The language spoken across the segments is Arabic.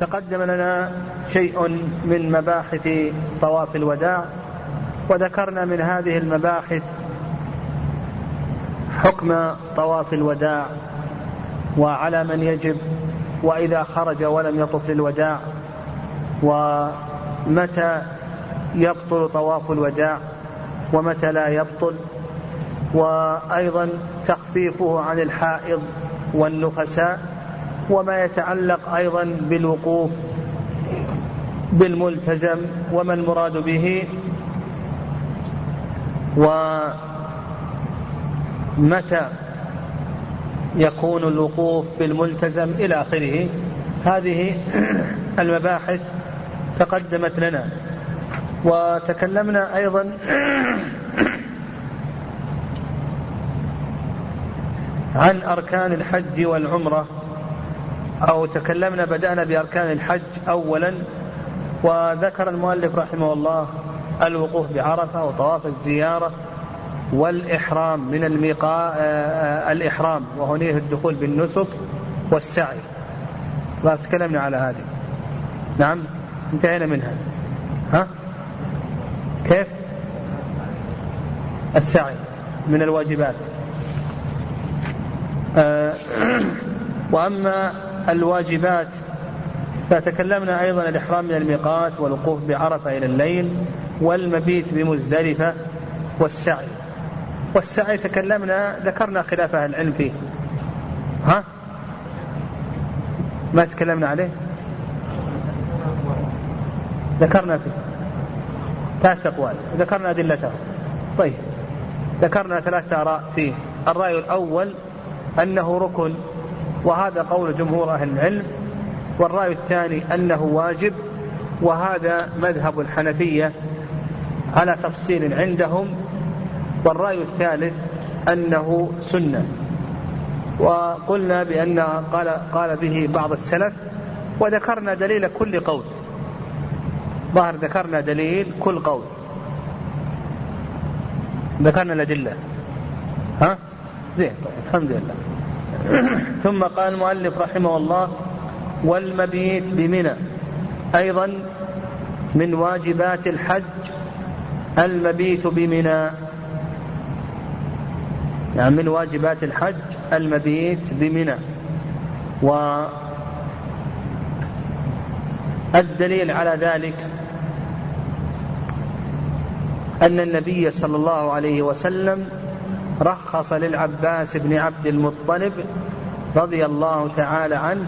تقدم لنا شيء من مباحث طواف الوداع وذكرنا من هذه المباحث حكم طواف الوداع وعلى من يجب وإذا خرج ولم يطف للوداع ومتى يبطل طواف الوداع ومتى لا يبطل وأيضا تخفيفه عن الحائض والنفساء وما يتعلق أيضا بالوقوف بالملتزم وما المراد به ومتى يكون الوقوف بالملتزم إلى آخره. هذه المباحث تقدمت لنا. وتكلمنا أيضا عن أركان الحج والعمرة. أو تكلمنا بدأنا بأركان الحج أولا وذكر المؤلف رحمه الله الوقوف بعرفة وطواف الزيارة والإحرام من الميقاء آه، الإحرام وهنيه الدخول بالنسك والسعي. تكلمنا على هذه. نعم انتهينا منها. ها؟ كيف؟ السعي من الواجبات. آه، وأما الواجبات. فتكلمنا أيضا الإحرام من الميقات والوقوف بعرفة إلى الليل والمبيت بمزدلفة والسعي. والسعي تكلمنا ذكرنا خلاف أهل العلم فيه. ها؟ ما تكلمنا عليه؟ ذكرنا فيه. ثلاث أقوال. ذكرنا أدلته. طيب. ذكرنا ثلاثة آراء فيه. الرأي الأول أنه ركن وهذا قول جمهور أهل العلم والرأي الثاني أنه واجب وهذا مذهب الحنفية على تفصيل عندهم والرأي الثالث أنه سنة. وقلنا بأن قال, قال به بعض السلف وذكرنا دليل كل قول. ظهر ذكرنا دليل كل قول. ذكرنا الأدلة. ها؟ زين طيب الحمد لله. ثم قال المؤلف رحمه الله والمبيت بمنى أيضا من واجبات الحج المبيت بمنى. يعني من واجبات الحج المبيت بمنى. والدليل على ذلك أن النبي صلى الله عليه وسلم رخص للعباس بن عبد المطلب رضي الله تعالى عنه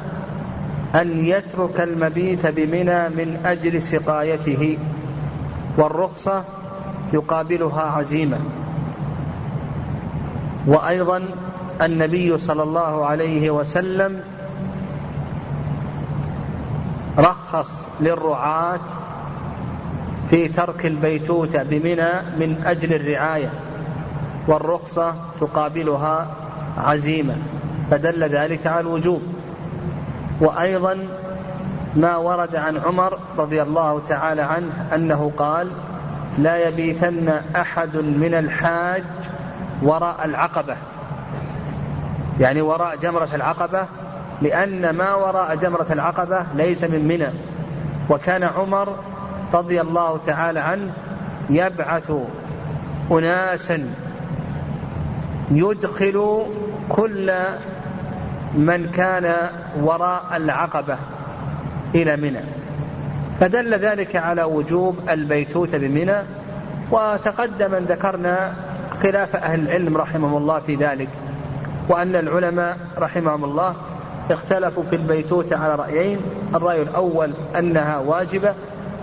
أن يترك المبيت بمنى من أجل سقايته والرخصة يقابلها عزيمة. وأيضا النبي صلى الله عليه وسلم رخص للرعاة في ترك البيتوتة بمنى من أجل الرعاية. والرخصة تقابلها عزيمة فدل ذلك على الوجوب. وأيضا ما ورد عن عمر رضي الله تعالى عنه أنه قال لا يبيتن أحد من الحاج وراء العقبة. يعني وراء جمرة العقبة لأن ما وراء جمرة العقبة ليس من منى. وكان عمر رضي الله تعالى عنه يبعث أناسا يدخل كل من كان وراء العقبة إلى منى. فدل ذلك على وجوب البيتوت بمنى وتقدم أن ذكرنا خلاف أهل العلم رحمهم الله في ذلك وأن العلماء رحمهم الله اختلفوا في البيتوتة على رأيين الرأي الأول أنها واجبة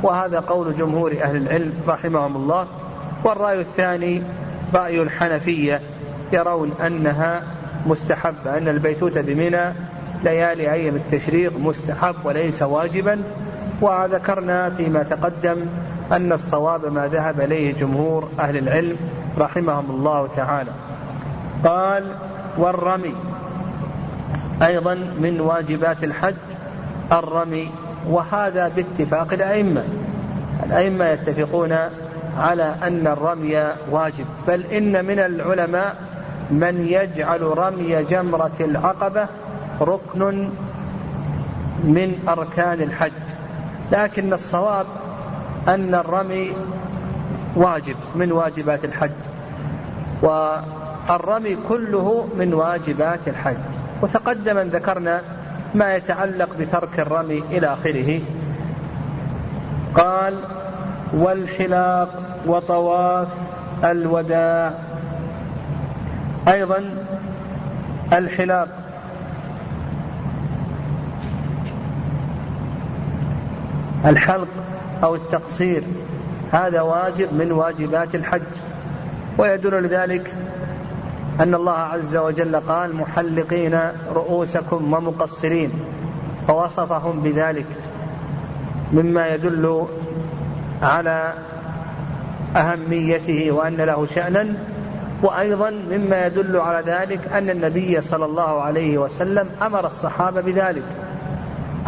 وهذا قول جمهور أهل العلم رحمهم الله والرأي الثاني رأي الحنفية يرون أنها مستحبة أن البيتوتة بمنى ليالي أيام التشريق مستحب وليس واجبا وذكرنا فيما تقدم أن الصواب ما ذهب إليه جمهور أهل العلم رحمهم الله تعالى. قال والرمي أيضا من واجبات الحج الرمي وهذا باتفاق الأئمة. الأئمة يتفقون على أن الرمي واجب بل إن من العلماء من يجعل رمي جمرة العقبة ركن من أركان الحج. لكن الصواب أن الرمي واجب من واجبات الحج. والرمي كله من واجبات الحج. وتقدم أن ذكرنا ما يتعلق بترك الرمي إلى آخره. قال والحلاق وطواف الوداع أيضا الحلاق. الحلق أو التقصير هذا واجب من واجبات الحج. ويدل لذلك أن الله عز وجل قال محلقين رؤوسكم ومقصرين فوصفهم بذلك مما يدل على أهميته وأن له شأنا وأيضا مما يدل على ذلك أن النبي صلى الله عليه وسلم أمر الصحابة بذلك.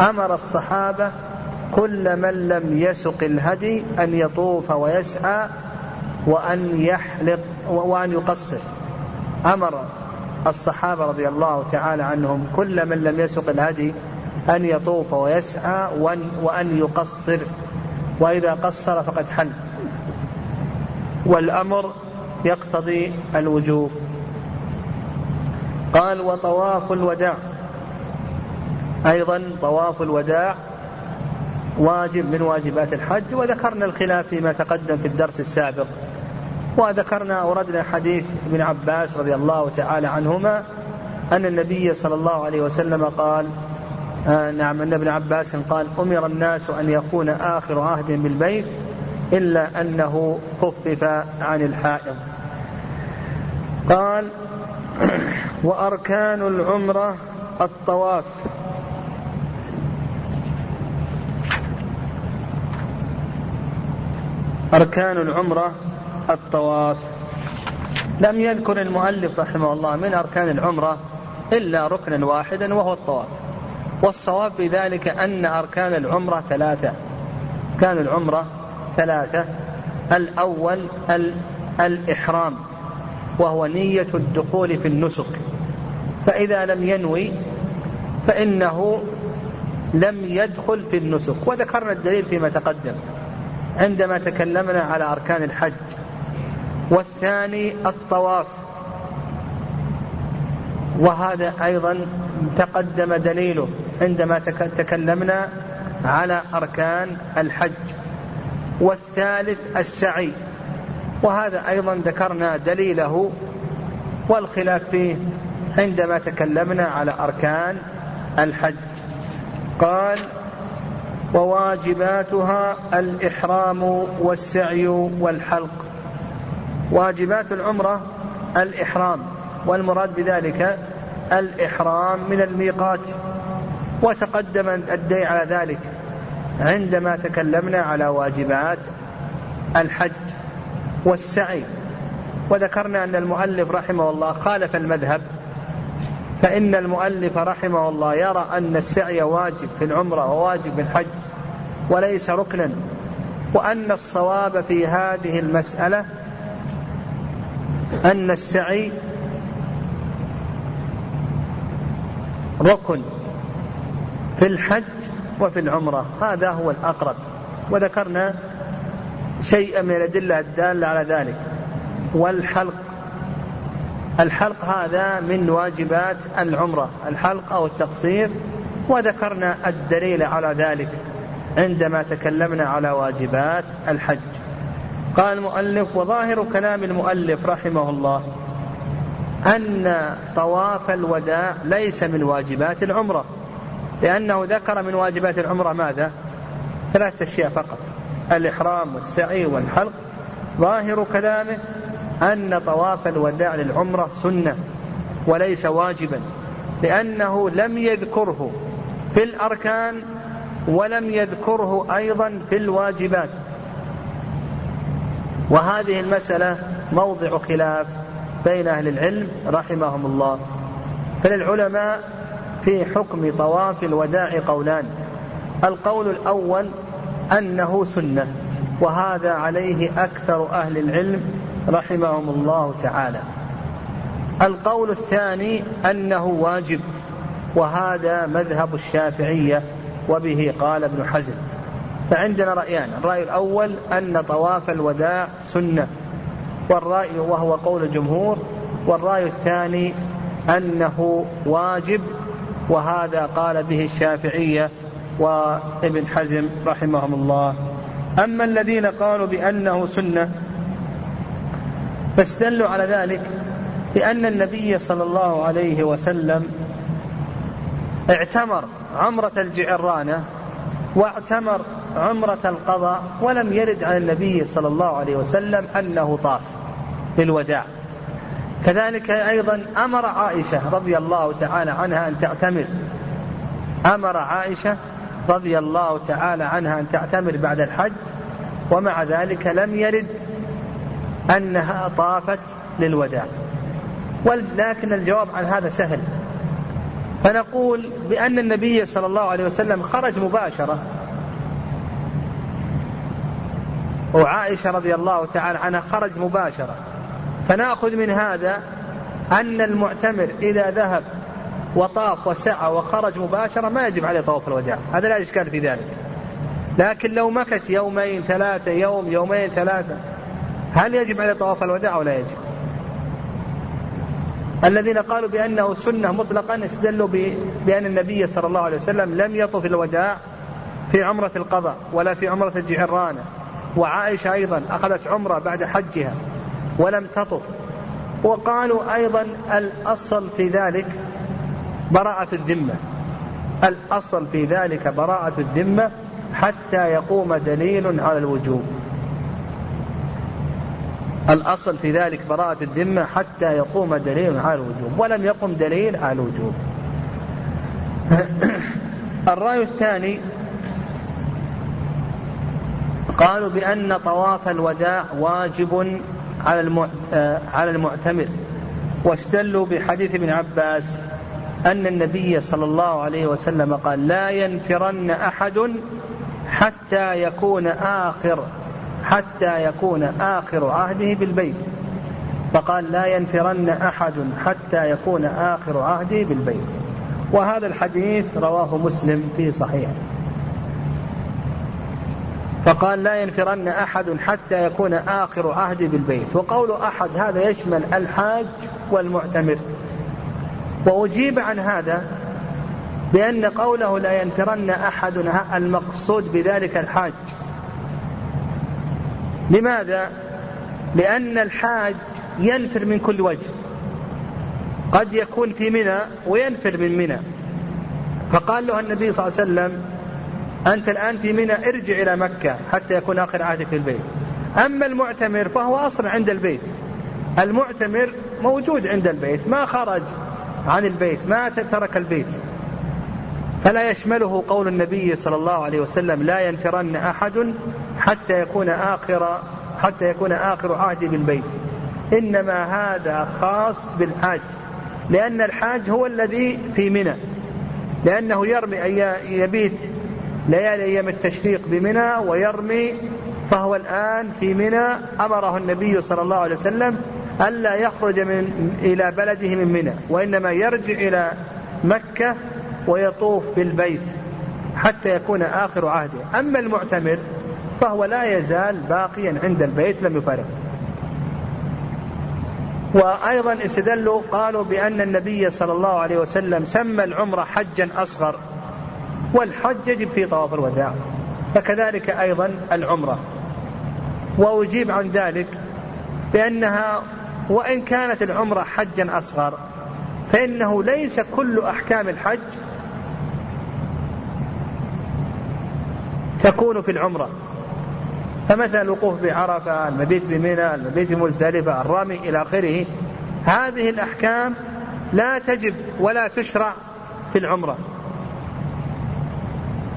أمر الصحابة كل من لم يسق الهدي أن يطوف ويسعى وأن يحلق وأن يقصر. أمر الصحابة رضي الله تعالى عنهم كل من لم يسق الهدي أن يطوف ويسعى وأن يقصر. وإذا قصر فقد حل. والأمر يقتضي الوجوب. قال وطواف الوداع. أيضا طواف الوداع واجب من واجبات الحج وذكرنا الخلاف فيما تقدم في الدرس السابق وذكرنا أوردنا حديث ابن عباس رضي الله تعالى عنهما أن النبي صلى الله عليه وسلم قال آه نعم أن ابن عباس قال أمر الناس أن يكون آخر عهد بالبيت إلا أنه خفف عن الحائض. قال وأركان العمرة الطواف. أركان العمرة الطواف. لم يذكر المؤلف رحمه الله من أركان العمرة إلا ركنا واحدا وهو الطواف. والصواب في ذلك أن أركان العمرة ثلاثة. كان العمرة ثلاثة. الأول الإحرام. وهو نية الدخول في النسك. فإذا لم ينوي فإنه لم يدخل في النسك. وذكرنا الدليل فيما تقدم عندما تكلمنا على أركان الحج. والثاني الطواف. وهذا أيضا تقدم دليله عندما تكلمنا على أركان الحج. والثالث السعي. وهذا أيضا ذكرنا دليله والخلاف فيه عندما تكلمنا على أركان الحج. قال وواجباتها الإحرام والسعي والحلق. واجبات العمرة الإحرام والمراد بذلك الإحرام من الميقات. وتقدم الدي على ذلك عندما تكلمنا على واجبات الحج. والسعي. وذكرنا أن المؤلف رحمه الله خالف المذهب فإن المؤلف رحمه الله يرى أن السعي واجب في العمرة وواجب في الحج وليس ركنا وأن الصواب في هذه المسألة أن السعي ركن في الحج وفي العمرة. هذا هو الأقرب. وذكرنا شيئا من الأدلة الدالة على ذلك. والحلق. الحلق هذا من واجبات العمرة. الحلق أو التقصير. وذكرنا الدليل على ذلك عندما تكلمنا على واجبات الحج. قال المؤلف وظاهر كلام المؤلف رحمه الله أن طواف الوداع ليس من واجبات العمرة. لأنه ذكر من واجبات العمرة ماذا؟ ثلاثة أشياء فقط. الإحرام والسعي والحلق. ظاهر كلامه أن طواف الوداع للعمرة سنة وليس واجبا لأنه لم يذكره في الأركان ولم يذكره أيضا في الواجبات. وهذه المسألة موضع خلاف بين أهل العلم رحمهم الله. فللعلماء في حكم طواف الوداع قولان. القول الأول أنه سنة وهذا عليه أكثر أهل العلم رحمهم الله تعالى. القول الثاني أنه واجب وهذا مذهب الشافعية وبه قال ابن حزم. فعندنا رأيان الرأي الأول أن طواف الوداع سنة والرأي وهو قول الجمهور والرأي الثاني أنه واجب وهذا قال به الشافعية وابن حزم رحمهم الله. أما الذين قالوا بأنه سنة فاستدلوا على ذلك بأن النبي صلى الله عليه وسلم اعتمر عمرة الجعرانة واعتمر عمرة القضاء ولم يرد عن النبي صلى الله عليه وسلم أنه طاف للوداع. كذلك أيضا أمر عائشة رضي الله تعالى عنها أن تعتمر. أمر عائشة رضي الله تعالى عنها أن تعتمر بعد الحج ومع ذلك لم يرد أنها طافت للوداع. ولكن الجواب عن هذا سهل. فنقول بأن النبي صلى الله عليه وسلم خرج مباشرة. وعائشة رضي الله تعالى عنها خرج مباشرة. فنأخذ من هذا أن المعتمر إذا ذهب وطاف وسعى وخرج مباشرة ما يجب عليه طواف الوداع. هذا لا إشكال في ذلك. لكن لو مكث يومين ثلاثة يوم يومين ثلاثة هل يجب عليه طواف الوداع أو لا يجب؟ الذين قالوا بأنه سنة مطلقا استدلوا بأن النبي صلى الله عليه وسلم لم يطف الوداع في عمرة القضاء ولا في عمرة الجعرانة وعائشة أيضا أخذت عمرة بعد حجها ولم تطف. وقالوا أيضا الأصل في ذلك براءة الذمة. الأصل في ذلك براءة الذمة حتى يقوم دليل على الوجوب. الأصل في ذلك براءة الذمة حتى يقوم دليل على الوجوب ولم يقم دليل على الوجوب. الرأي الثاني قالوا بأن طواف الوداع واجب على آه، على المعتمر. واستدلوا بحديث ابن عباس أن النبي صلى الله عليه وسلم قال لا ينفرن أحد حتى يكون آخر حتى يكون آخر عهده بالبيت. فقال لا ينفرن أحد حتى يكون آخر عهده بالبيت. وهذا الحديث رواه مسلم في صحيحه فقال لا ينفرن أحد حتى يكون آخر عهدي بالبيت. وقول أحد هذا يشمل الحاج والمعتمر. وأجيب عن هذا بأن قوله لا ينفرن أحد المقصود بذلك الحاج. لماذا؟ لأن الحاج ينفر من كل وجه. قد يكون في منى وينفر من منى. فقال له النبي صلى الله عليه وسلم أنت الآن في منى ارجع إلى مكة حتى يكون آخر عهدك في البيت. أما المعتمر فهو أصلا عند البيت. المعتمر موجود عند البيت ما خرج. عن البيت ما ترك البيت. فلا يشمله قول النبي صلى الله عليه وسلم لا ينفرن أحد حتى يكون آخر حتى يكون آخر عهدي بالبيت. إنما هذا خاص بالحاج لأن الحاج هو الذي في منى. لأنه يرمي يبيت ليالي أيام التشريق بمنى ويرمي فهو الآن في منى. أمره النبي صلى الله عليه وسلم ألا يخرج من إلى بلده من منى وإنما يرجع إلى مكة ويطوف بالبيت حتى يكون آخر عهده. أما المعتمر فهو لا يزال باقيا عند البيت لم يفارق وأيضا استدلوا قالوا بأن النبي صلى الله عليه وسلم سمى العمرة حجا أصغر والحج يجب في طواف الوداع فكذلك أيضا العمرة. وأجيب عن ذلك بأنها وإن كانت العمرة حجا أصغر فإنه ليس كل أحكام الحج تكون في العمرة. فمثلا الوقوف بعرفة المبيت بمنى المبيت بمزدلفة الرمي إلى آخره هذه الأحكام لا تجب ولا تشرع في العمرة.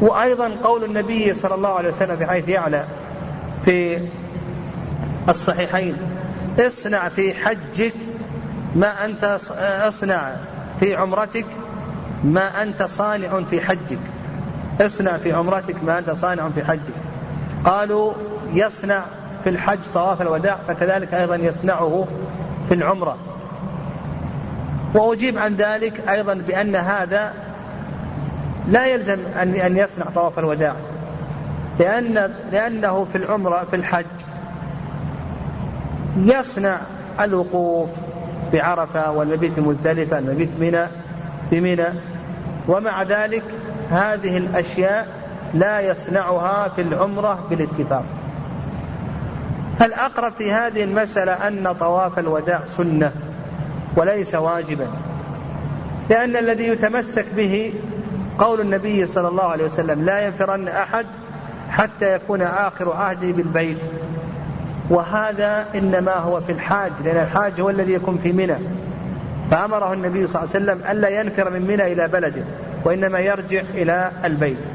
وأيضا قول النبي صلى الله عليه وسلم في حيث يعلى في الصحيحين اصنع في حجك ما أنت اصنع في عمرتك ما أنت صانع في حجك. اصنع في عمرتك ما أنت صانع في حجك. قالوا يصنع في الحج طواف الوداع فكذلك أيضا يصنعه في العمرة. وأجيب عن ذلك أيضا بأن هذا لا يلزم أن أن يصنع طواف الوداع. لأن لأنه في العمرة في الحج يصنع الوقوف بعرفة والمبيت مزدلفة المبيت منى بمنى. ومع ذلك هذه الأشياء لا يصنعها في العمرة بالاتفاق. فالأقرب في هذه المسألة أن طواف الوداع سنة وليس واجبا لأن الذي يتمسك به قول النبي صلى الله عليه وسلم لا ينفرن أحد حتى يكون آخر عهده بالبيت. وهذا إنما هو في الحاج لأن الحاج هو الذي يكون في منى. فأمره النبي صلى الله عليه وسلم ألا ينفر من منى إلى بلده وإنما يرجع إلى البيت.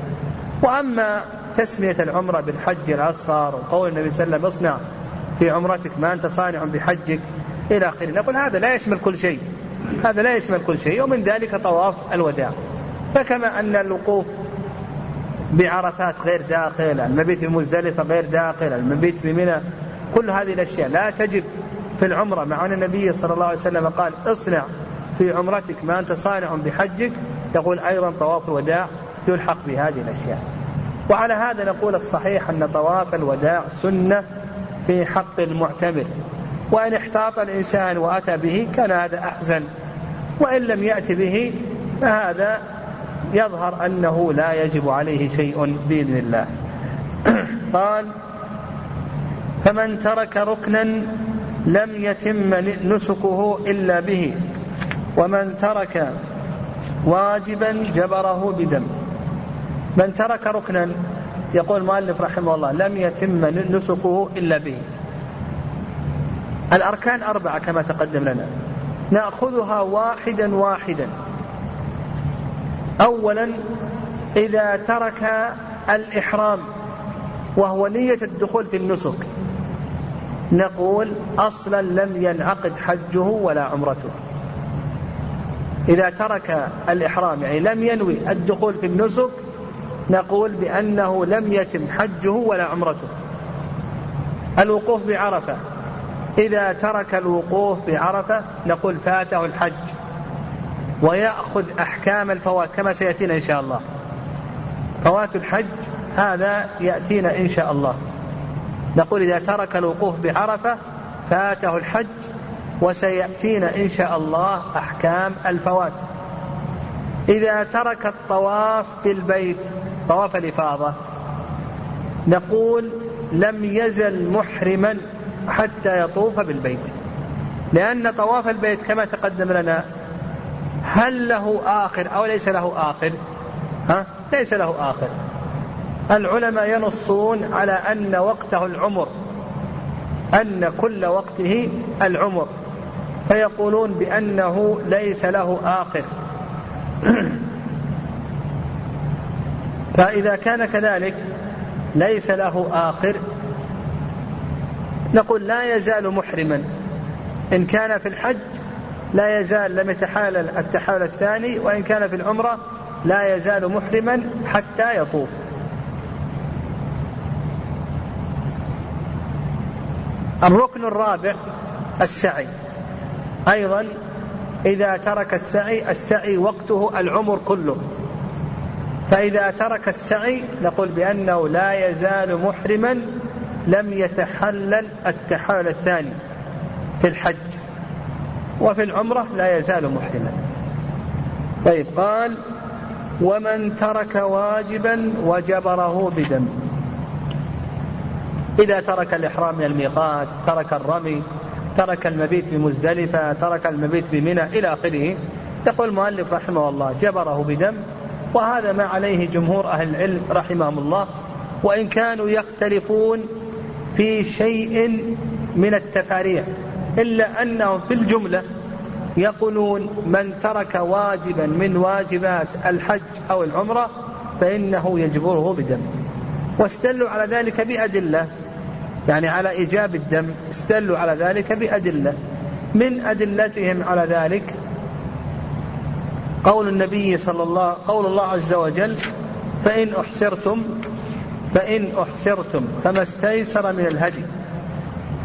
وأما تسمية العمرة بالحج الأصغر وقول النبي صلى الله عليه وسلم اصنع في عمرتك ما أنت صانع بحجك إلى آخره. نقول هذا لا يشمل كل شيء هذا لا يشمل كل شيء ومن ذلك طواف الوداع. فكما أن الوقوف بعرفات غير داخل المبيت في مزدلفة غير داخل المبيت في منى كل هذه الأشياء. لا تجب في العمرة مع أن النبي صلى الله عليه وسلم قال اصنع في عمرتك ما أنت صانع بحجك يقول أيضا طواف الوداع يلحق بهذه الأشياء. وعلى هذا نقول الصحيح أن طواف الوداع سنة في حق المعتمر وإن احتاط الإنسان وأتى به كان هذا أحزن. وإن لم يأتي به فهذا يظهر أنه لا يجب عليه شيء بإذن الله. قال فمن ترك ركنا لم يتم نسكه إلا به ومن ترك واجبا جبره بدم. من ترك ركنا يقول المؤلف رحمه الله لم يتم نسكه إلا به. الأركان أربعة كما تقدم لنا. نأخذها واحدا واحدا. أولا إذا ترك الإحرام وهو نية الدخول في النسك. نقول أصلا لم ينعقد حجه ولا عمرته. إذا ترك الإحرام يعني لم ينوي الدخول في النسك نقول بأنه لم يتم حجه ولا عمرته. الوقوف بعرفة. إذا ترك الوقوف بعرفة نقول فاته الحج. ويأخذ أحكام الفوات كما سيأتينا إن شاء الله. فوات الحج هذا يأتينا إن شاء الله. نقول إذا ترك الوقوف بعرفة فاته الحج وسيأتينا إن شاء الله أحكام الفوات. إذا ترك الطواف بالبيت طواف الإفاضة نقول لم يزل محرما حتى يطوف بالبيت. لأن طواف البيت كما تقدم لنا هل له آخر أو ليس له آخر؟ ها؟ ليس له آخر. العلماء ينصون على أن وقته العمر أن كل وقته العمر فيقولون بأنه ليس له آخر. فإذا كان كذلك ليس له آخر نقول لا يزال محرما. إن كان في الحج لا يزال لم يتحالل التحالل الثاني وإن كان في العمرة لا يزال محرما حتى يطوف. الركن الرابع السعي. أيضا إذا ترك السعي السعي وقته العمر كله. فإذا ترك السعي نقول بأنه لا يزال محرما لم يتحلل التحلل الثاني في الحج. وفي العمرة لا يزال محرما. طيب قال ومن ترك واجبا وجبره بدم. إذا ترك الإحرام من الميقات ترك الرمي ترك المبيت في مزدلفة ترك المبيت في منى إلى آخره يقول المؤلف رحمه الله جبره بدم وهذا ما عليه جمهور أهل العلم رحمهم الله وإن كانوا يختلفون في شيء من التفاريع إلا أنهم في الجملة يقولون من ترك واجبا من واجبات الحج أو العمرة فإنه يجبره بدم. واستدلوا على ذلك بأدلة. يعني على إيجاب الدم استدلوا على ذلك بأدلة. من أدلتهم على ذلك قول النبي صلى الله قول الله عز وجل فإن أحسرتم فإن أحسرتم فما استيسر من الهدي.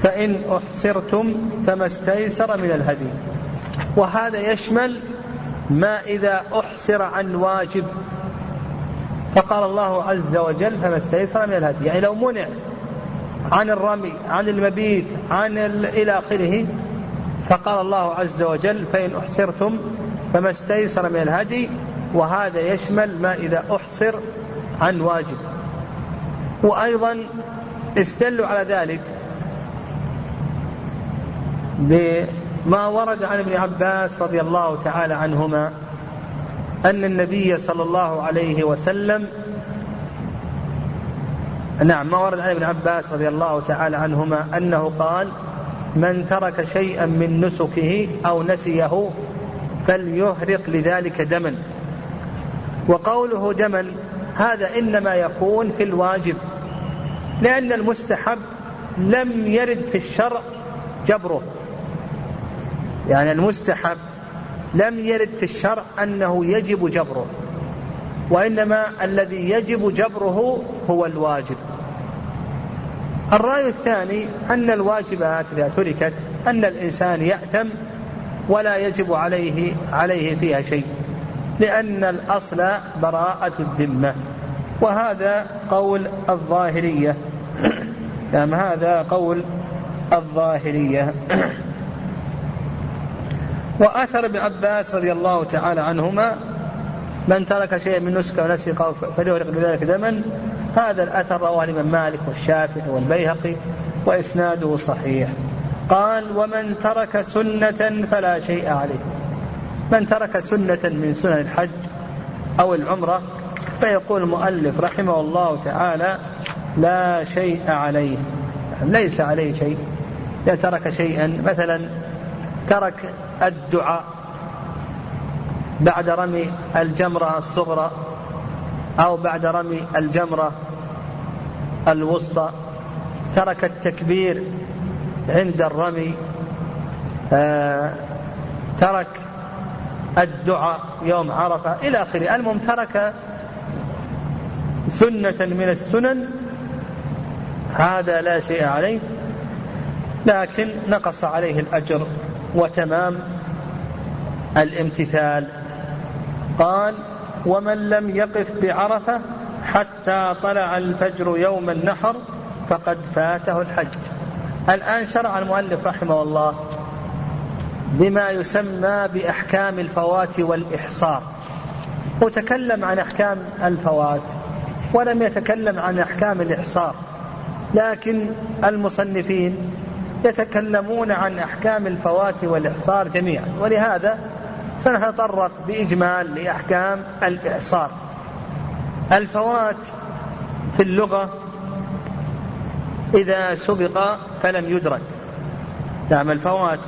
فإن أحسرتم فما استيسر من الهدي. وهذا يشمل ما إذا أحسر عن واجب. فقال الله عز وجل فما استيسر من الهدي. يعني لو منع عن الرمي عن المبيت عن إلى آخره. فقال الله عز وجل فإن أحسرتم فما استيسر من الهدي وهذا يشمل ما إذا أحصر عن واجب. وأيضا استدلوا على ذلك بما ورد عن ابن عباس رضي الله تعالى عنهما أن النبي صلى الله عليه وسلم نعم ما ورد عن ابن عباس رضي الله تعالى عنهما أنه قال من ترك شيئا من نسكه أو نسيه فليهرق لذلك دما. وقوله دما هذا إنما يكون في الواجب لأن المستحب لم يرد في الشرع جبره. يعني المستحب لم يرد في الشرع أنه يجب جبره. وإنما الذي يجب جبره هو الواجب. الرأي الثاني أن الواجبات إذا تركت أن الإنسان يأتم ولا يجب عليه عليه فيها شيء لأن الأصل براءة الذمة. وهذا قول الظاهرية. نعم هذا قول الظاهرية. وأثر ابن عباس رضي الله تعالى عنهما من ترك شيئا من نسك ونسي فليغرق بذلك دما. هذا الأثر رواه الإمام مالك والشافعي والبيهقي وإسناده صحيح. قال ومن ترك سنة فلا شيء عليه. من ترك سنة من سنن الحج أو العمرة فيقول المؤلف رحمه الله تعالى لا شيء عليه. ليس عليه شيء. إذا ترك شيئا مثلا ترك الدعاء بعد رمي الجمرة الصغرى أو بعد رمي الجمرة الوسطى. ترك التكبير عند الرمي. آه ترك الدعاء يوم عرفة إلى آخره. المهم ترك سنة من السنن. هذا لا شيء عليه لكن نقص عليه الأجر وتمام الامتثال. قال ومن لم يقف بعرفة حتى طلع الفجر يوم النحر فقد فاته الحج. الآن شرع المؤلف رحمه الله بما يسمى بأحكام الفوات والإحصار. وتكلم عن أحكام الفوات ولم يتكلم عن أحكام الإحصار لكن المصنفين يتكلمون عن أحكام الفوات والإحصار جميعا. ولهذا سنتطرق بإجمال لأحكام الإعصار. الفوات في اللغة إذا سبق فلم يدرك. نعم الفوات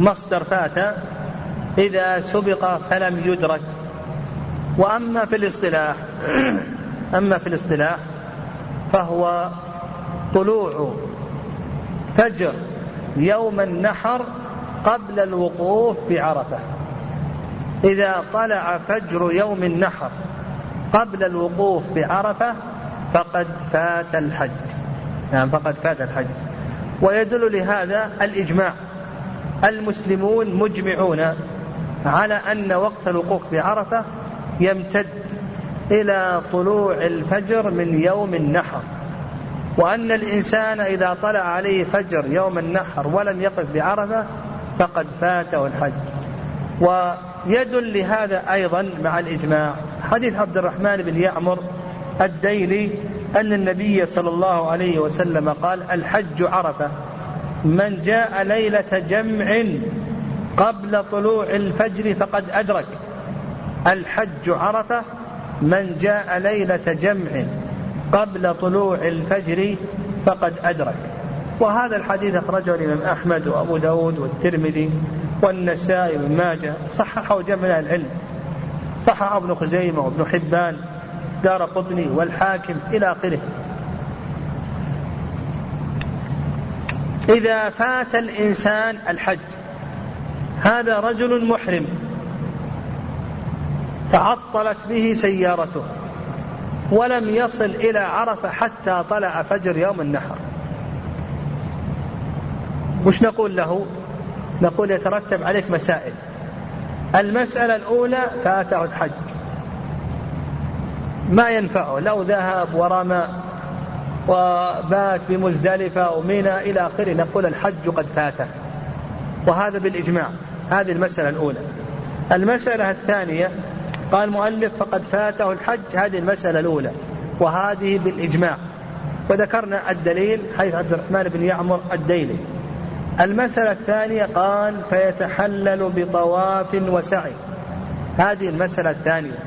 مصدر فات إذا سبق فلم يدرك. وأما في الاصطلاح أما في الاصطلاح فهو طلوع فجر يوم النحر قبل الوقوف بعرفة. إذا طلع فجر يوم النحر قبل الوقوف بعرفة فقد فات الحج. نعم فقد فات الحج. ويدل لهذا الإجماع. المسلمون مجمعون على أن وقت الوقوف بعرفة يمتد إلى طلوع الفجر من يوم النحر. وأن الإنسان إذا طلع عليه فجر يوم النحر ولم يقف بعرفة فقد فاته الحج ويدل لهذا أيضا مع الإجماع. حديث عبد الرحمن بن يعمر الديلي أن النبي صلى الله عليه وسلم قال الحج عرفة. من جاء ليلة جمع قبل طلوع الفجر فقد أدرك. الحج عرفة. من جاء ليلة جمع قبل طلوع الفجر فقد أدرك. وهذا الحديث أخرجه الإمام أحمد وأبو داود والترمذي والنسائي وابن ماجه صححه جمع من العلم. صححه ابن خزيمة وابن حبان دار قطني والحاكم إلى آخره. إذا فات الإنسان الحج هذا رجل محرم. تعطلت به سيارته ولم يصل إلى عرفة حتى طلع فجر يوم النحر. وش نقول له؟ نقول يترتب عليك مسائل. المسألة الأولى فاته الحج. ما ينفعه لو ذهب ورمى وبات بمزدلفة ومنى إلى آخره نقول الحج قد فاته. وهذا بالإجماع. هذه المسألة الأولى. المسألة الثانية قال المؤلف فقد فاته الحج هذه المسألة الأولى. وهذه بالإجماع. وذكرنا الدليل حيث عبد الرحمن بن يعمر الديلي. المسألة الثانية قال فيتحلل بطواف وسعي. هذه المسألة الثانية.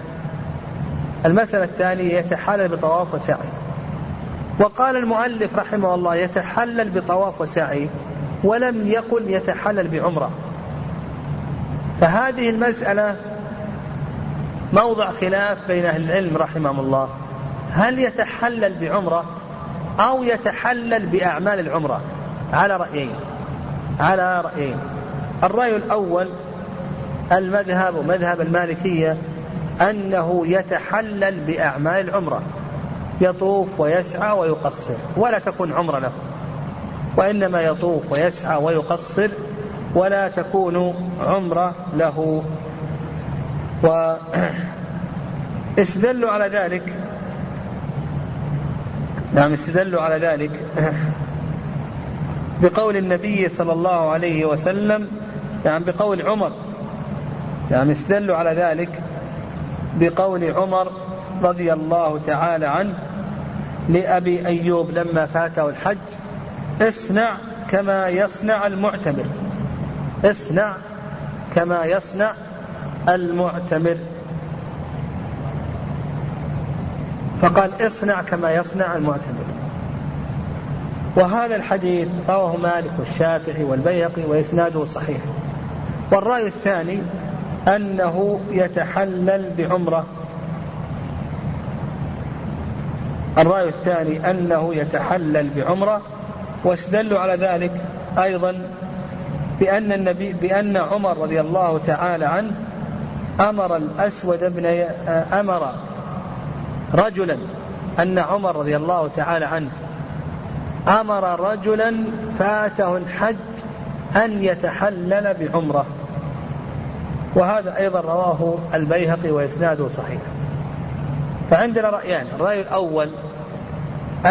المسألة الثانية يتحلل بطواف وسعي. وقال المؤلف رحمه الله يتحلل بطواف وسعي ولم يقل يتحلل بعمرة. فهذه المسألة موضع خلاف بين أهل العلم رحمهم الله. هل يتحلل بعمرة أو يتحلل بأعمال العمرة؟ على رأيين. على رأيين. الرأي الأول المذهب ومذهب المالكية أنه يتحلل بأعمال العمرة. يطوف ويسعى ويقصر ولا تكون عمرة له. وإنما يطوف ويسعى ويقصر ولا تكون عمرة له. واستدلوا على ذلك. نعم استدلوا على ذلك. بقول النبي صلى الله عليه وسلم نعم بقول عمر نعم استدلوا على ذلك بقول عمر رضي الله تعالى عنه لأبي أيوب لما فاته الحج اصنع كما يصنع المعتمر اصنع كما يصنع المعتمر. فقال اصنع كما يصنع المعتمر. وهذا الحديث رواه مالك والشافعي والبيهقي وإسناده صحيح. والرأي الثاني أنه يتحلل بعمرة. الرأي الثاني أنه يتحلل بعمرة واستدلوا على ذلك أيضا بأن النبي بأن عمر رضي الله تعالى عنه أمر الأسود بن أمر رجلا أن عمر رضي الله تعالى عنه أمر رجلا فاته الحج أن يتحلل بعمرة. وهذا أيضا رواه البيهقي وإسناده صحيح. فعندنا رأيان. الرأي الأول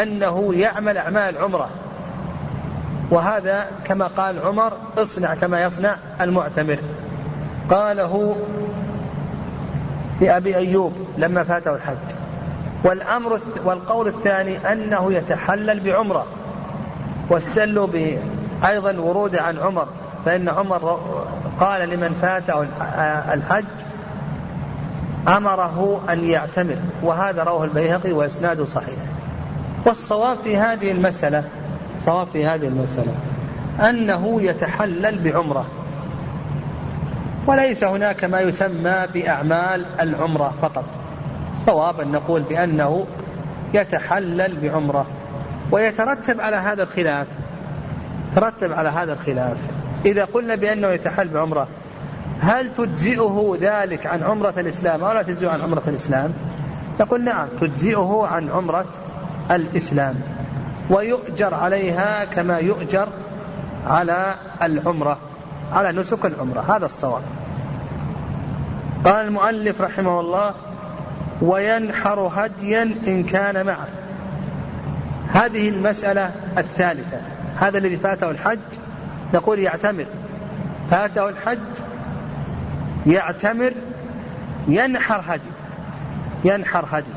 أنه يعمل أعمال عمرة. وهذا كما قال عمر اصنع كما يصنع المعتمر. قاله لأبي أيوب لما فاته الحج. والأمر والقول الثاني أنه يتحلل بعمرة. واستدلوا أيضا ورود عن عمر فإن عمر قال لمن فاته الحج أمره أن يعتمر وهذا رواه البيهقي وإسناده صحيح. والصواب في هذه المسألة الصواب في هذه المسألة أنه يتحلل بعمرة وليس هناك ما يسمى بأعمال العمرة فقط. صواب أن نقول بأنه يتحلل بعمرة. ويترتب على هذا الخلاف ترتب على هذا الخلاف. إذا قلنا بأنه يتحل بعمرة هل تجزئه ذلك عن عمرة الإسلام أو لا تجزئه عن عمرة الإسلام؟ نقول نعم تجزئه عن عمرة الإسلام ويؤجر عليها كما يؤجر على العمرة على نسك العمرة. هذا الصواب. قال المؤلف رحمه الله وينحر هديا إن كان معه هذه المسألة الثالثة. هذا الذي فاته الحج نقول يعتمر. فاته الحج يعتمر ينحر هدي ينحر هدي.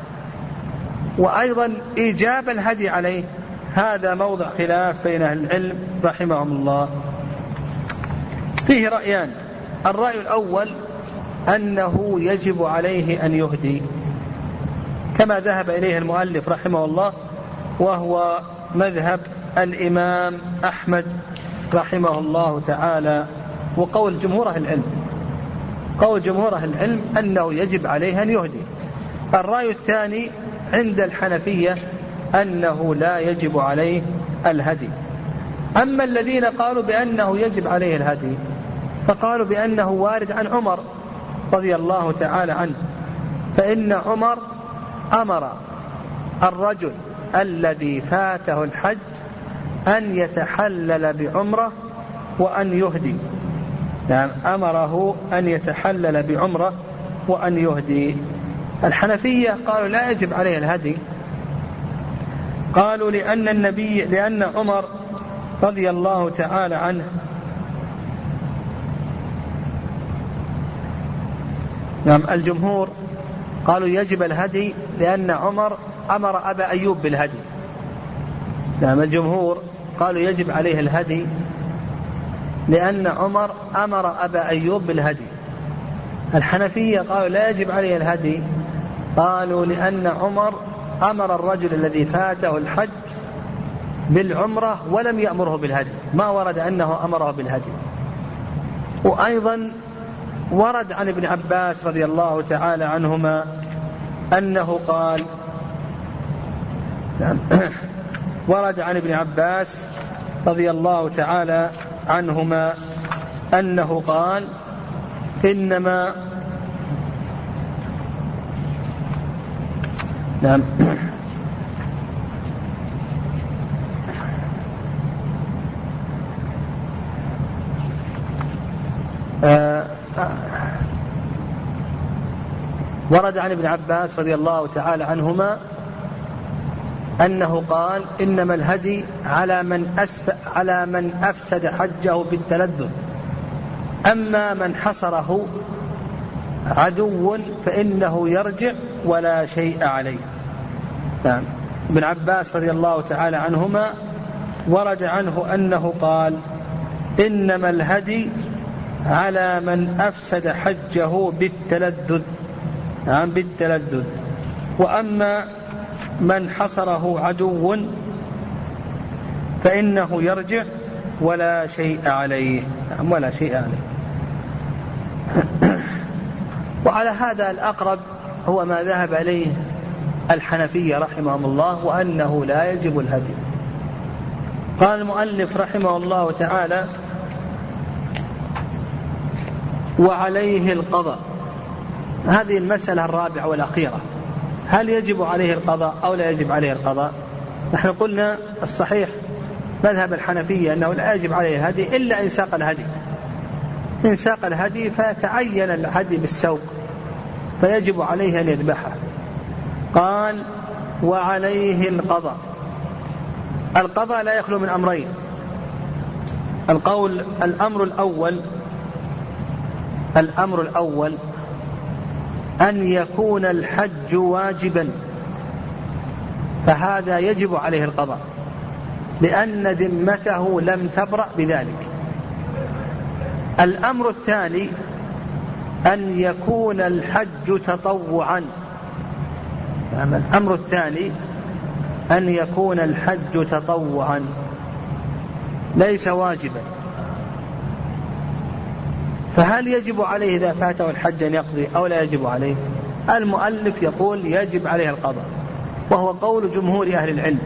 وأيضا إيجاب الهدي عليه. هذا موضع خلاف بين أهل العلم رحمهم الله. فيه رأيان. الرأي الأول أنه يجب عليه أن يهدي. كما ذهب إليه المؤلف رحمه الله وهو مذهب الإمام أحمد رحمه الله تعالى وقول جمهور أهل العلم قول جمهور أهل العلم أنه يجب عليه أن يهدي. الرأي الثاني عند الحنفية أنه لا يجب عليه الهدي. أما الذين قالوا بأنه يجب عليه الهدي فقالوا بأنه وارد عن عمر رضي الله تعالى عنه فإن عمر أمر الرجل الذي فاته الحج أن يتحلل بعمرة وأن يهدي. نعم أمره أن يتحلل بعمرة وأن يهدي. الحنفية قالوا لا يجب عليه الهدي. قالوا لأن النبي لأن عمر رضي الله تعالى عنه نعم الجمهور قالوا يجب الهدي لأن عمر أمر أبا أيوب بالهدي. نعم الجمهور قالوا يجب عليه الهدي لأن عمر أمر أبا أيوب بالهدي. الحنفية قالوا لا يجب عليه الهدي قالوا لأن عمر أمر الرجل الذي فاته الحج بالعمرة ولم يأمره بالهدي. ما ورد أنه أمره بالهدي. وأيضا ورد عن ابن عباس رضي الله تعالى عنهما أنه قال نعم. ورد عن ابن عباس رضي الله تعالى عنهما أنه قال إنما نعم. آه ورد عن ابن عباس رضي الله تعالى عنهما أنه قال إنما الهدي على من أسف على من أفسد حجه بالتلذذ. أما من حصره عدو فإنه يرجع ولا شيء عليه. نعم. ابن عباس رضي الله تعالى عنهما ورد عنه أنه قال إنما الهدي على من أفسد حجه بالتلذذ. نعم بالتلذذ. وأما من حصره عدو فإنه يرجع ولا شيء عليه. نعم ولا شيء عليه. وعلى هذا الأقرب هو ما ذهب إليه الحنفية رحمهم الله وأنه لا يجب الهدي. قال المؤلف رحمه الله تعالى وعليه القضاء. هذه المسألة الرابعة والأخيرة. هل يجب عليه القضاء أو لا يجب عليه القضاء؟ نحن قلنا الصحيح مذهب الحنفية أنه لا يجب عليه الهدي إلا إن ساق الهدي. إن ساق الهدي فتعين الهدي بالسوق فيجب عليه أن يذبحه. قال وعليه القضاء. القضاء لا يخلو من أمرين. القول الأمر الأول الأمر الأول أن يكون الحج واجبا. فهذا يجب عليه القضاء لأن ذمته لم تبرأ بذلك. الأمر الثاني أن يكون الحج تطوعا. الأمر الثاني أن يكون الحج تطوعا. ليس واجبا. فهل يجب عليه إذا فاته الحج أن يقضي أو لا يجب عليه؟ المؤلف يقول يجب عليه القضاء وهو قول جمهور أهل العلم.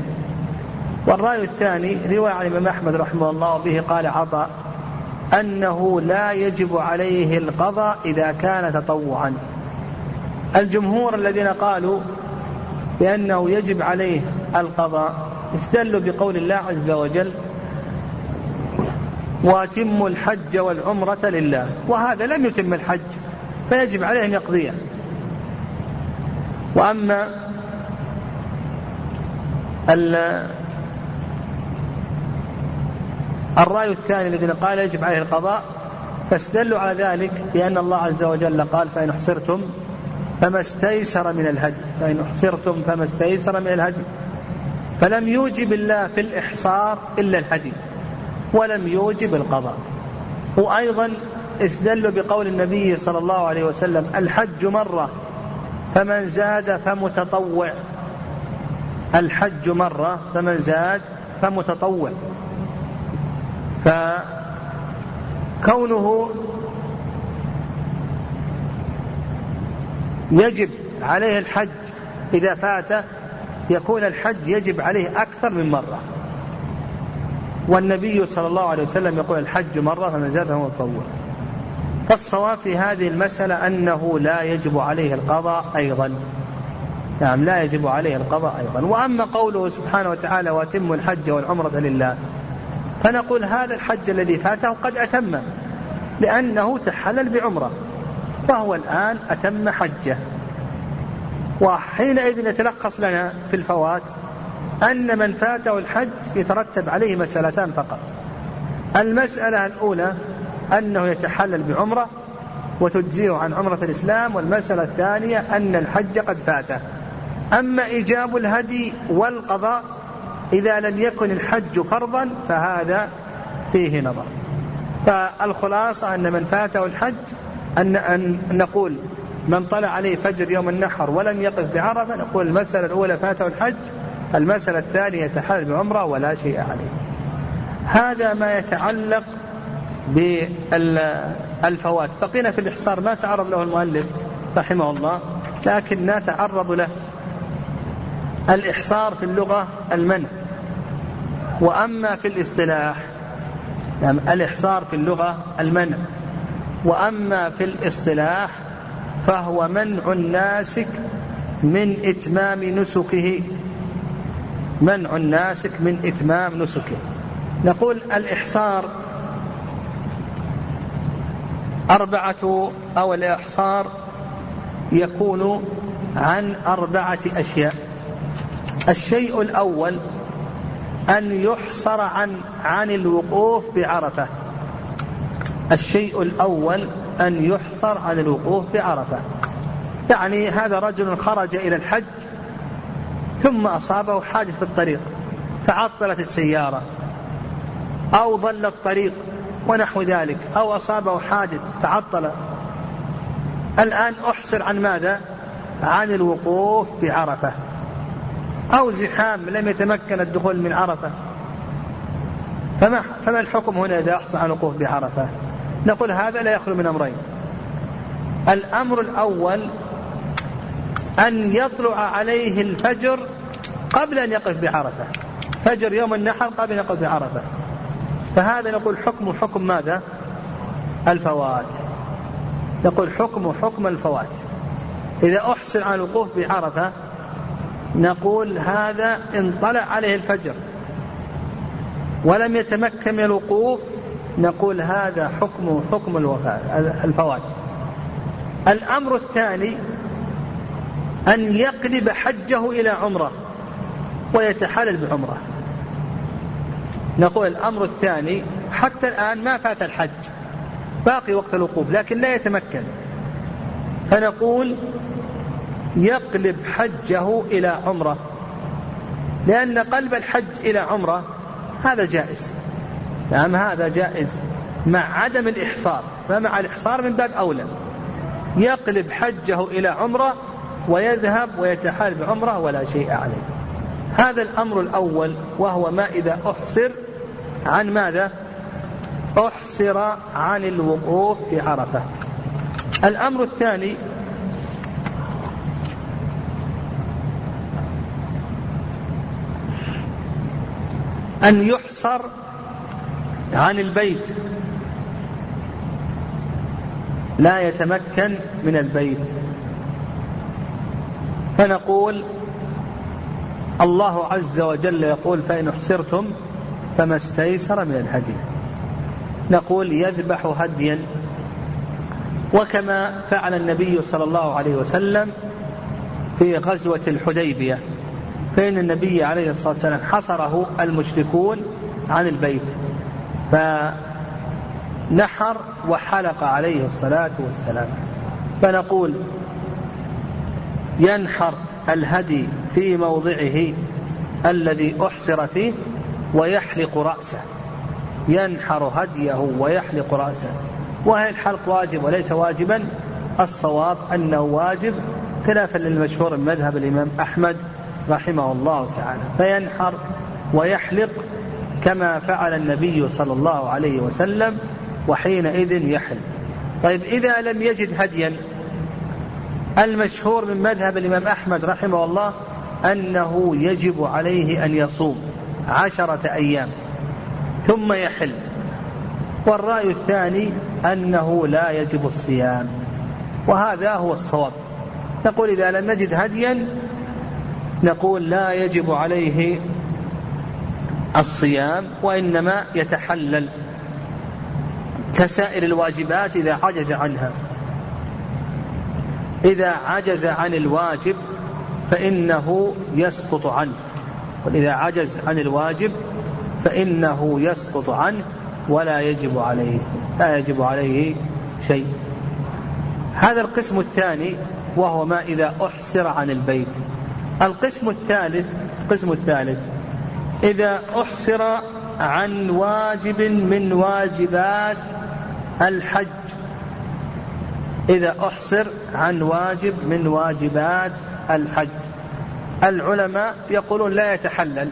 والرأي الثاني رواية عن الإمام أحمد رحمه الله به قال عطاء أنه لا يجب عليه القضاء إذا كان تطوعا. الجمهور الذين قالوا بأنه يجب عليه القضاء استدلوا بقول الله عز وجل واتموا الحج والعمرة لله. وهذا لم يتم الحج فيجب عليه أن يقضيه. وأما الرأي الثاني الذين قال يجب عليه القضاء. فاستدلوا على ذلك بأن الله عز وجل قال فإن أحصرتم فما استيسر من الهدي. فإن أحصرتم فما استيسر من الهدي. فلم يوجب الله في الإحصار إلا الهدي. ولم يوجب القضاء. وأيضا استدلوا بقول النبي صلى الله عليه وسلم الحج مرة فمن زاد فمتطوع. الحج مرة فمن زاد فمتطوع. فكونه يجب عليه الحج إذا فات يكون الحج يجب عليه أكثر من مرة. والنبي صلى الله عليه وسلم يقول الحج مرة فمن زاد فهو متطوع فالصواب في هذه المسألة أنه لا يجب عليه القضاء أيضا. نعم لا يجب عليه القضاء أيضا. وأما قوله سبحانه وتعالى وأتم الحج والعمرة لله. فنقول هذا الحج الذي فاته قد أتم لأنه تحلل بعمرة. فهو الآن أتم حجه. وحينئذ يتلخص لنا في الفوات أن من فاته الحج يترتب عليه مسألتان فقط. المسألة الأولى أنه يتحلل بعمرة وتجزيه عن عمرة الإسلام والمسألة الثانية أن الحج قد فاته. أما إيجاب الهدي والقضاء إذا لم يكن الحج فرضا فهذا فيه نظر. فالخلاصة أن من فاته الحج أن, أن نقول من طلع عليه فجر يوم النحر ولم يقف بعرفة نقول المسألة الأولى فاته الحج المسألة الثانية يتحلل بعمرة ولا شيء عليه. هذا ما يتعلق بالفوات. بقينا في الإحصار ما تعرض له المؤلف رحمه الله لكن نتعرض له. الإحصار في اللغة المنع. وأما في الاصطلاح نعم الإحصار في اللغة المنع. وأما في الاصطلاح فهو منع الناسك من إتمام نسكه. منع الناسك من إتمام نسكه. نقول الإحصار أربعة أو الإحصار يكون عن أربعة أشياء. الشيء الأول أن يحصر عن عن الوقوف بعرفة. الشيء الأول أن يحصر عن الوقوف بعرفة. يعني هذا رجل خرج إلى الحج ثم أصابه حادث في الطريق تعطلت السيارة أو ضل الطريق ونحو ذلك أو أصابه حادث تعطل. الآن أحصر عن ماذا؟ عن الوقوف بعرفة أو زحام لم يتمكن الدخول من عرفة. فما, فما الحكم هنا إذا أحصى عن الوقوف بعرفة؟ نقول هذا لا يخلو من أمرين. الأمر الأول أن يطلع عليه الفجر قبل أن يقف بعرفة. فجر يوم النحر قبل أن يقف بعرفة. فهذا نقول حكم حكم ماذا؟ الفوات. نقول حكم حكم الفوات. إذا أحسن على الوقوف بعرفة نقول هذا إن طلع عليه الفجر. ولم يتمكن من الوقوف نقول هذا حكم حكم الفوات. الأمر الثاني أن يقلب حجه إلى عمرة ويتحلل بعمرة. نقول الأمر الثاني حتى الآن ما فات الحج باقي وقت الوقوف لكن لا يتمكن. فنقول يقلب حجه إلى عمرة لأن قلب الحج إلى عمرة هذا جائز. نعم هذا جائز مع عدم الإحصار. فمع الإحصار من باب أولى. يقلب حجه إلى عمرة ويذهب ويتحال بعمرة ولا شيء عليه. هذا الأمر الأول وهو ما إذا أحصر عن ماذا؟ أحصر عن الوقوف بعرفة الأمر الثاني أن يحصر عن البيت. لا يتمكن من البيت. فنقول الله عز وجل يقول فإن احسرتم فما استيسر من الهدي. نقول يذبح هديا وكما فعل النبي صلى الله عليه وسلم في غزوة الحديبية فإن النبي عليه الصلاة والسلام حصره المشركون عن البيت. فنحر وحلق عليه الصلاة والسلام. فنقول ينحر الهدي في موضعه الذي أحصر فيه ويحلق رأسه. ينحر هديه ويحلق رأسه. وهل الحلق واجب وليس واجبا. الصواب أنه واجب خلافا للمشهور من مذهب الإمام أحمد رحمه الله تعالى. فينحر ويحلق كما فعل النبي صلى الله عليه وسلم وحينئذ يحل طيب إذا لم يجد هديا المشهور من مذهب الإمام أحمد رحمه الله أنه يجب عليه أن يصوم عشرة أيام ثم يحل. والرأي الثاني أنه لا يجب الصيام وهذا هو الصواب. نقول إذا لم نجد هديا نقول لا يجب عليه الصيام وإنما يتحلل كسائر الواجبات إذا عجز عنها. إذا عجز عن الواجب فإنه يسقط عنه. وإذا عجز عن الواجب فإنه يسقط عنه ولا يجب عليه لا يجب عليه شيء. هذا القسم الثاني وهو ما إذا أحسر عن البيت. القسم الثالث القسم الثالث إذا أحسر عن واجب من واجبات الحج. إذا أحصر عن واجب من واجبات الحج. العلماء يقولون لا يتحلل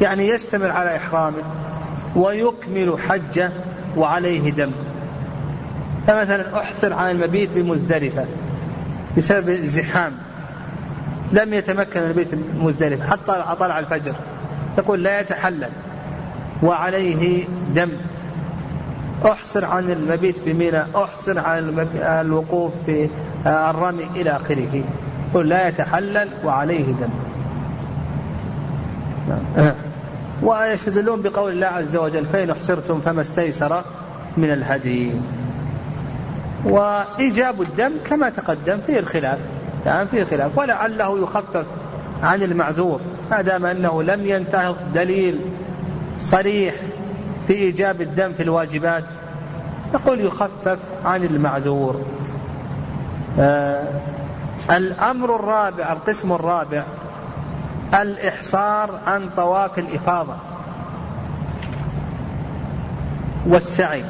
يعني يستمر على إحرامه ويكمل حجه وعليه دم. فمثلا أحصر عن المبيت بمزدلفة بسبب الزحام لم يتمكن من المبيت بمزدلفة حتى طلع الفجر. يقول لا يتحلل وعليه دم. أحصر عن المبيت بمنى أحصر عن الوقوف في الرمي إلى آخره. يقول لا يتحلل وعليه دم. نعم. ويستدلون بقول الله عز وجل فإن أحصرتم فما استيسر من الهدي. وإيجاب الدم كما تقدم فيه الخلاف. يعني فيه خلاف. ولعله يخفف عن المعذور. ما دام أنه لم ينتهض دليل صريح في إيجاب الدم في الواجبات. نقول يخفف عن المعذور. آه الأمر الرابع القسم الرابع الإحصار عن طواف الإفاضة والسعي.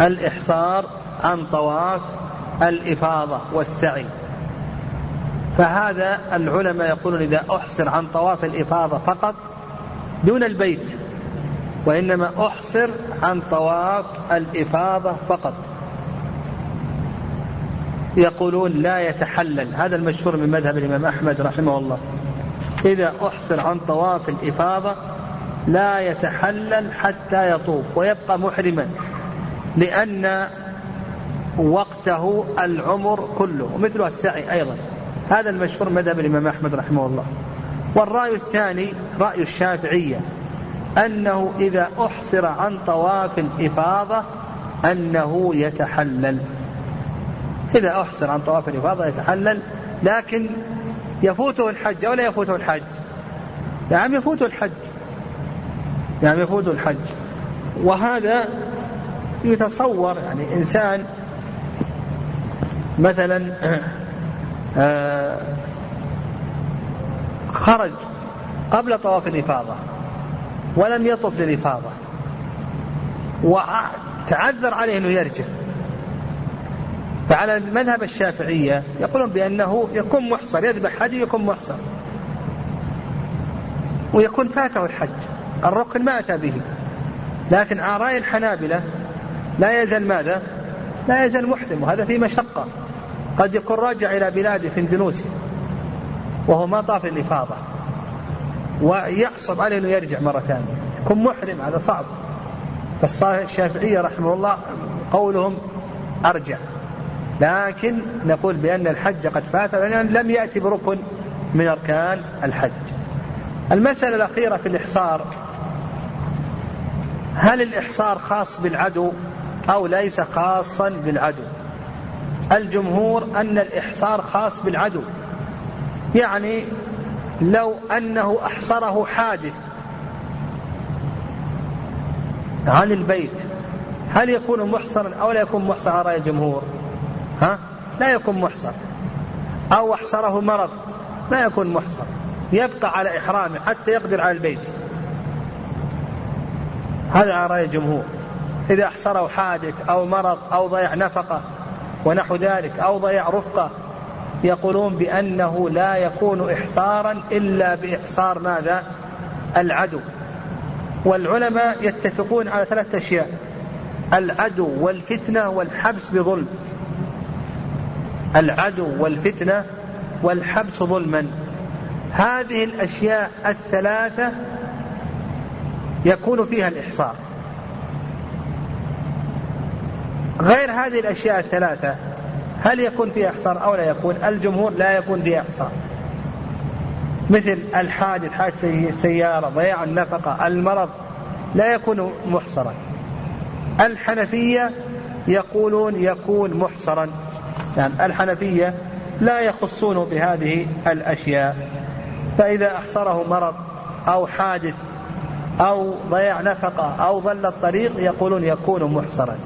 الإحصار عن طواف الإفاضة والسعي. فهذا العلماء يقولون إذا أحصر عن طواف الإفاضة فقط دون البيت. وإنما أحصر عن طواف الإفاضة فقط. يقولون لا يتحلل. هذا المشهور من مذهب الإمام أحمد رحمه الله. إذا أحصر عن طواف الإفاضة لا يتحلل حتى يطوف ويبقى محرما لأن وقته العمر كله ومثله السعي أيضا. هذا المشهور مذهب الإمام أحمد رحمه الله. والرأي الثاني رأي الشافعية. أنه إذا أحصر عن طواف الإفاضة أنه يتحلل. إذا أحصر عن طواف الإفاضة يتحلل لكن يفوته الحج أو لا يفوته الحج؟ نعم يفوته الحج. نعم يفوته الحج. وهذا يتصور يعني إنسان مثلا آه، خرج قبل طواف الإفاضة. ولم يطف للإفاضة. وتعذر عليه أنه يرجع. فعلى مذهب الشافعية يقولون بأنه يكون محصر يذبح حج يكون محصر. ويكون فاته الحج. الركن ما أتى به. لكن عراي الحنابلة لا يزال ماذا؟ لا يزال محرم. وهذا في مشقة. قد يكون راجع إلى بلاده في اندونيسيا وهو ما طاف الإفاضة ويعصب عليه أنه يرجع مرة ثانية. يكون محرم هذا صعب. فالشافعية رحمه الله قولهم أرجع. لكن نقول بأن الحج قد فات لأن لم يأتي بركن من أركان الحج. المسألة الأخيرة في الإحصار هل الإحصار خاص بالعدو أو ليس خاصا بالعدو؟ الجمهور أن الإحصار خاص بالعدو. يعني لو أنه أحصره حادث عن البيت هل يكون محصرا أو لا يكون محصر على رأي الجمهور؟ ها؟ لا يكون محصر أو أحصره مرض لا يكون محصر يبقى على إحرامه حتى يقدر على البيت. هذا على رأي الجمهور. إذا أحصره حادث أو مرض أو ضيع نفقة ونحو ذلك أو ضيع رفقة يقولون بأنه لا يكون إحصارا إلا بإحصار ماذا؟ العدو. والعلماء يتفقون على ثلاثة أشياء. العدو والفتنة والحبس بظلم. العدو والفتنة والحبس ظلما. هذه الأشياء الثلاثة يكون فيها الإحصار. غير هذه الأشياء الثلاثة هل يكون فيها إحصار أو لا يكون؟ الجمهور لا يكون فيها إحصار. مثل الحادث حادث سيارة ضياع النفقة المرض لا يكون محصرا. الحنفية يقولون يكون محصرا. يعني الحنفية لا يخصونه بهذه الأشياء. فإذا أحصره مرض أو حادث أو ضياع نفقة أو ظل الطريق يقولون يكون محصرا.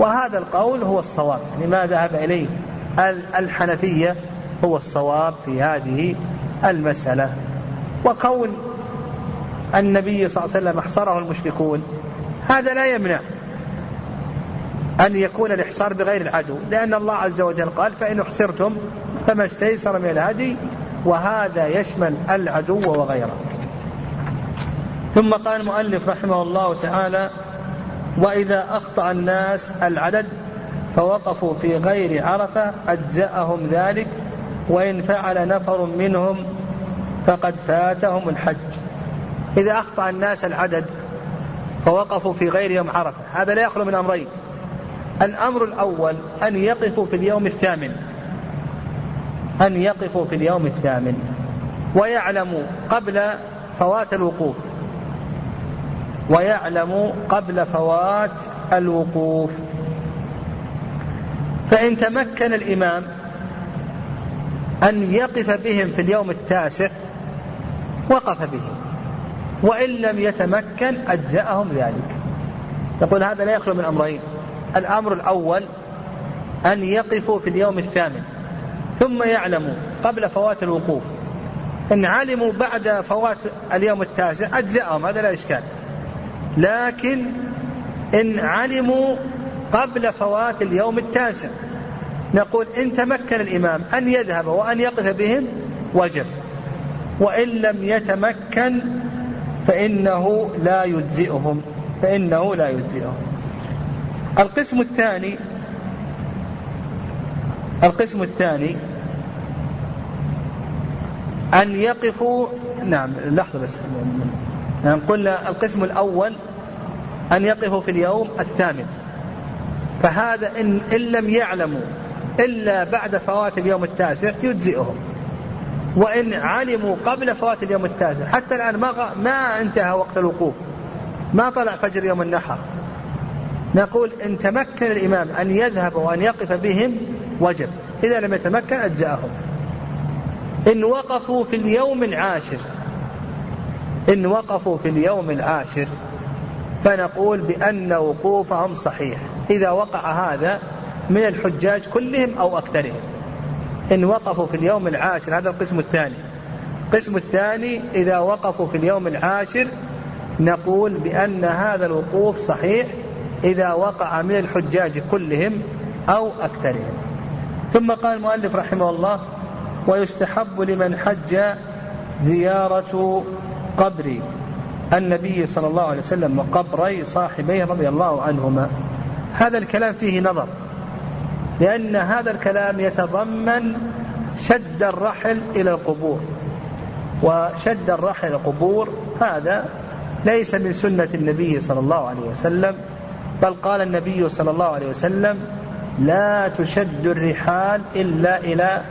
وهذا القول هو الصواب. يعني ما ذهب إليه الحنفية هو الصواب في هذه المسألة. وكون النبي صلى الله عليه وسلم احصره المشركون هذا لا يمنع أن يكون الإحصار بغير العدو لأن الله عز وجل قال فإن أحصرتم فما استيسر من الهدي وهذا يشمل العدو وغيره. ثم قال المؤلف رحمه الله تعالى وإذا أخطأ الناس العدد فوقفوا في غير عرفة أجزأهم ذلك وإن فعل نفر منهم فقد فاتهم الحج. إذا أخطأ الناس العدد فوقفوا في غير يوم عرفة. هذا لا يخلو من أمرين. الأمر الأول أن يقفوا في اليوم الثامن. أن يقفوا في اليوم الثامن. ويعلموا قبل فوات الوقوف. ويعلموا قبل فوات الوقوف. فإن تمكن الإمام أن يقف بهم في اليوم التاسع وقف بهم. وإن لم يتمكن أجزأهم ذلك. يقول هذا لا يخلو من أمرين. الأمر الأول أن يقفوا في اليوم الثامن ثم يعلموا قبل فوات الوقوف. إن علموا بعد فوات اليوم التاسع أجزأهم هذا لا إشكال. لكن إن علموا قبل فوات اليوم التاسع نقول إن تمكن الإمام أن يذهب وأن يقف بهم وجب وإن لم يتمكن فإنه لا يجزئهم فإنه لا يجزئهم. القسم الثاني القسم الثاني أن يقفوا نعم لحظة بس. نعم قلنا القسم الأول أن يقفوا في اليوم الثامن. فهذا إن, إن لم يعلموا إلا بعد فوات اليوم التاسع يجزئهم. وإن علموا قبل فوات اليوم التاسع حتى الآن ما ما انتهى وقت الوقوف. ما طلع فجر يوم النحر. نقول إن تمكن الإمام أن يذهب وأن يقف بهم وجب. إذا لم يتمكن أجزأهم. إن وقفوا في اليوم العاشر إن وقفوا في اليوم العاشر فنقول بأن وقوفهم صحيح. إذا وقع هذا من الحجاج كلهم أو أكثرهم. إن وقفوا في اليوم العاشر هذا القسم الثاني. القسم الثاني إذا وقفوا في اليوم العاشر نقول بأن هذا الوقوف صحيح إذا وقع من الحجاج كلهم أو أكثرهم. ثم قال المؤلف رحمه الله ويستحب لمن حج زيارة قبر النبي صلى الله عليه وسلم وقبري صاحبيه رضي الله عنهما. هذا الكلام فيه نظر. لأن هذا الكلام يتضمن شد الرحل إلى القبور. وشد الرحل إلى القبور هذا ليس من سنة النبي صلى الله عليه وسلم بل قال النبي صلى الله عليه وسلم لا تشد الرحال إلا إلى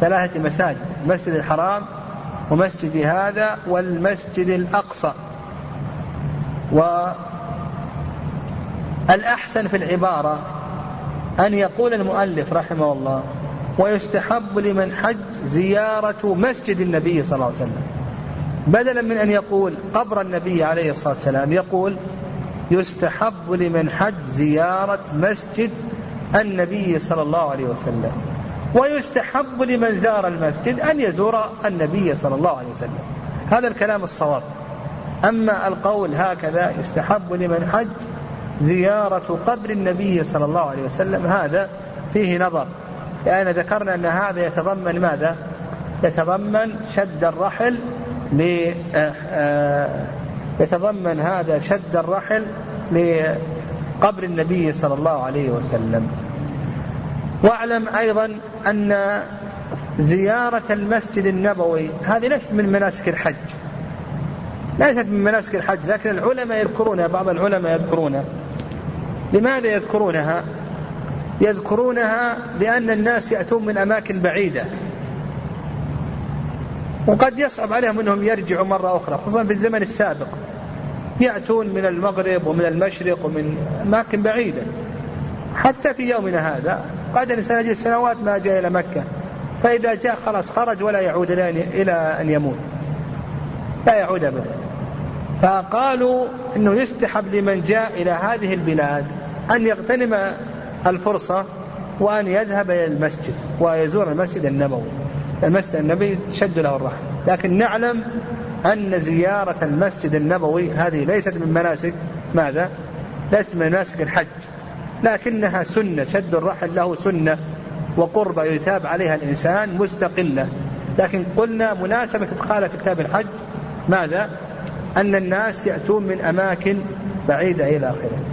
ثلاثة مساجد المسجد الحرام ومسجد هذا والمسجد الأقصى. والأحسن في العبارة أن يقول المؤلف رحمه الله ويستحب لمن حج زيارة مسجد النبي صلى الله عليه وسلم. بدلا من أن يقول قبر النبي عليه الصلاة والسلام يقول يستحب لمن حج زيارة مسجد النبي صلى الله عليه وسلم. ويستحب لمن زار المسجد أن يزور النبي صلى الله عليه وسلم. هذا الكلام الصواب. أما القول هكذا يستحب لمن حج زيارة قبر النبي صلى الله عليه وسلم هذا فيه نظر. لأن ذكرنا أن هذا يتضمن ماذا؟ يتضمن شد الرحل ل آه، آه، يتضمن هذا شد الرحل لقبر النبي صلى الله عليه وسلم. واعلم أيضا أن زيارة المسجد النبوي هذه ليست من مناسك الحج. ليست من مناسك الحج لكن العلماء يذكرونها بعض العلماء يذكرونها. لماذا يذكرونها؟ يذكرونها لأن الناس يأتون من أماكن بعيدة. وقد يصعب عليهم أنهم يرجعوا مرة أخرى خصوصا في الزمن السابق. يأتون من المغرب ومن المشرق ومن أماكن بعيدة. حتى في يومنا هذا قد الإنسان يجلس سنوات ما جاء إلى مكة. فإذا جاء خلاص خرج ولا يعود إلى أن يموت. لا يعود أبدا. فقالوا أنه يستحب لمن جاء إلى هذه البلاد أن يغتنم الفرصة وأن يذهب إلى المسجد ويزور المسجد النبوي. المسجد النبوي شد له الرحم. لكن نعلم أن زيارة المسجد النبوي هذه ليست من مناسك. ماذا؟ ليست من مناسك الحج. لكنها سنة شد الرحل له سنة وقربة يثاب عليها الإنسان مستقلة لكن قلنا مناسبة إدخالها في كتاب الحج ماذا؟ أن الناس يأتون من أماكن بعيدة إلى آخرة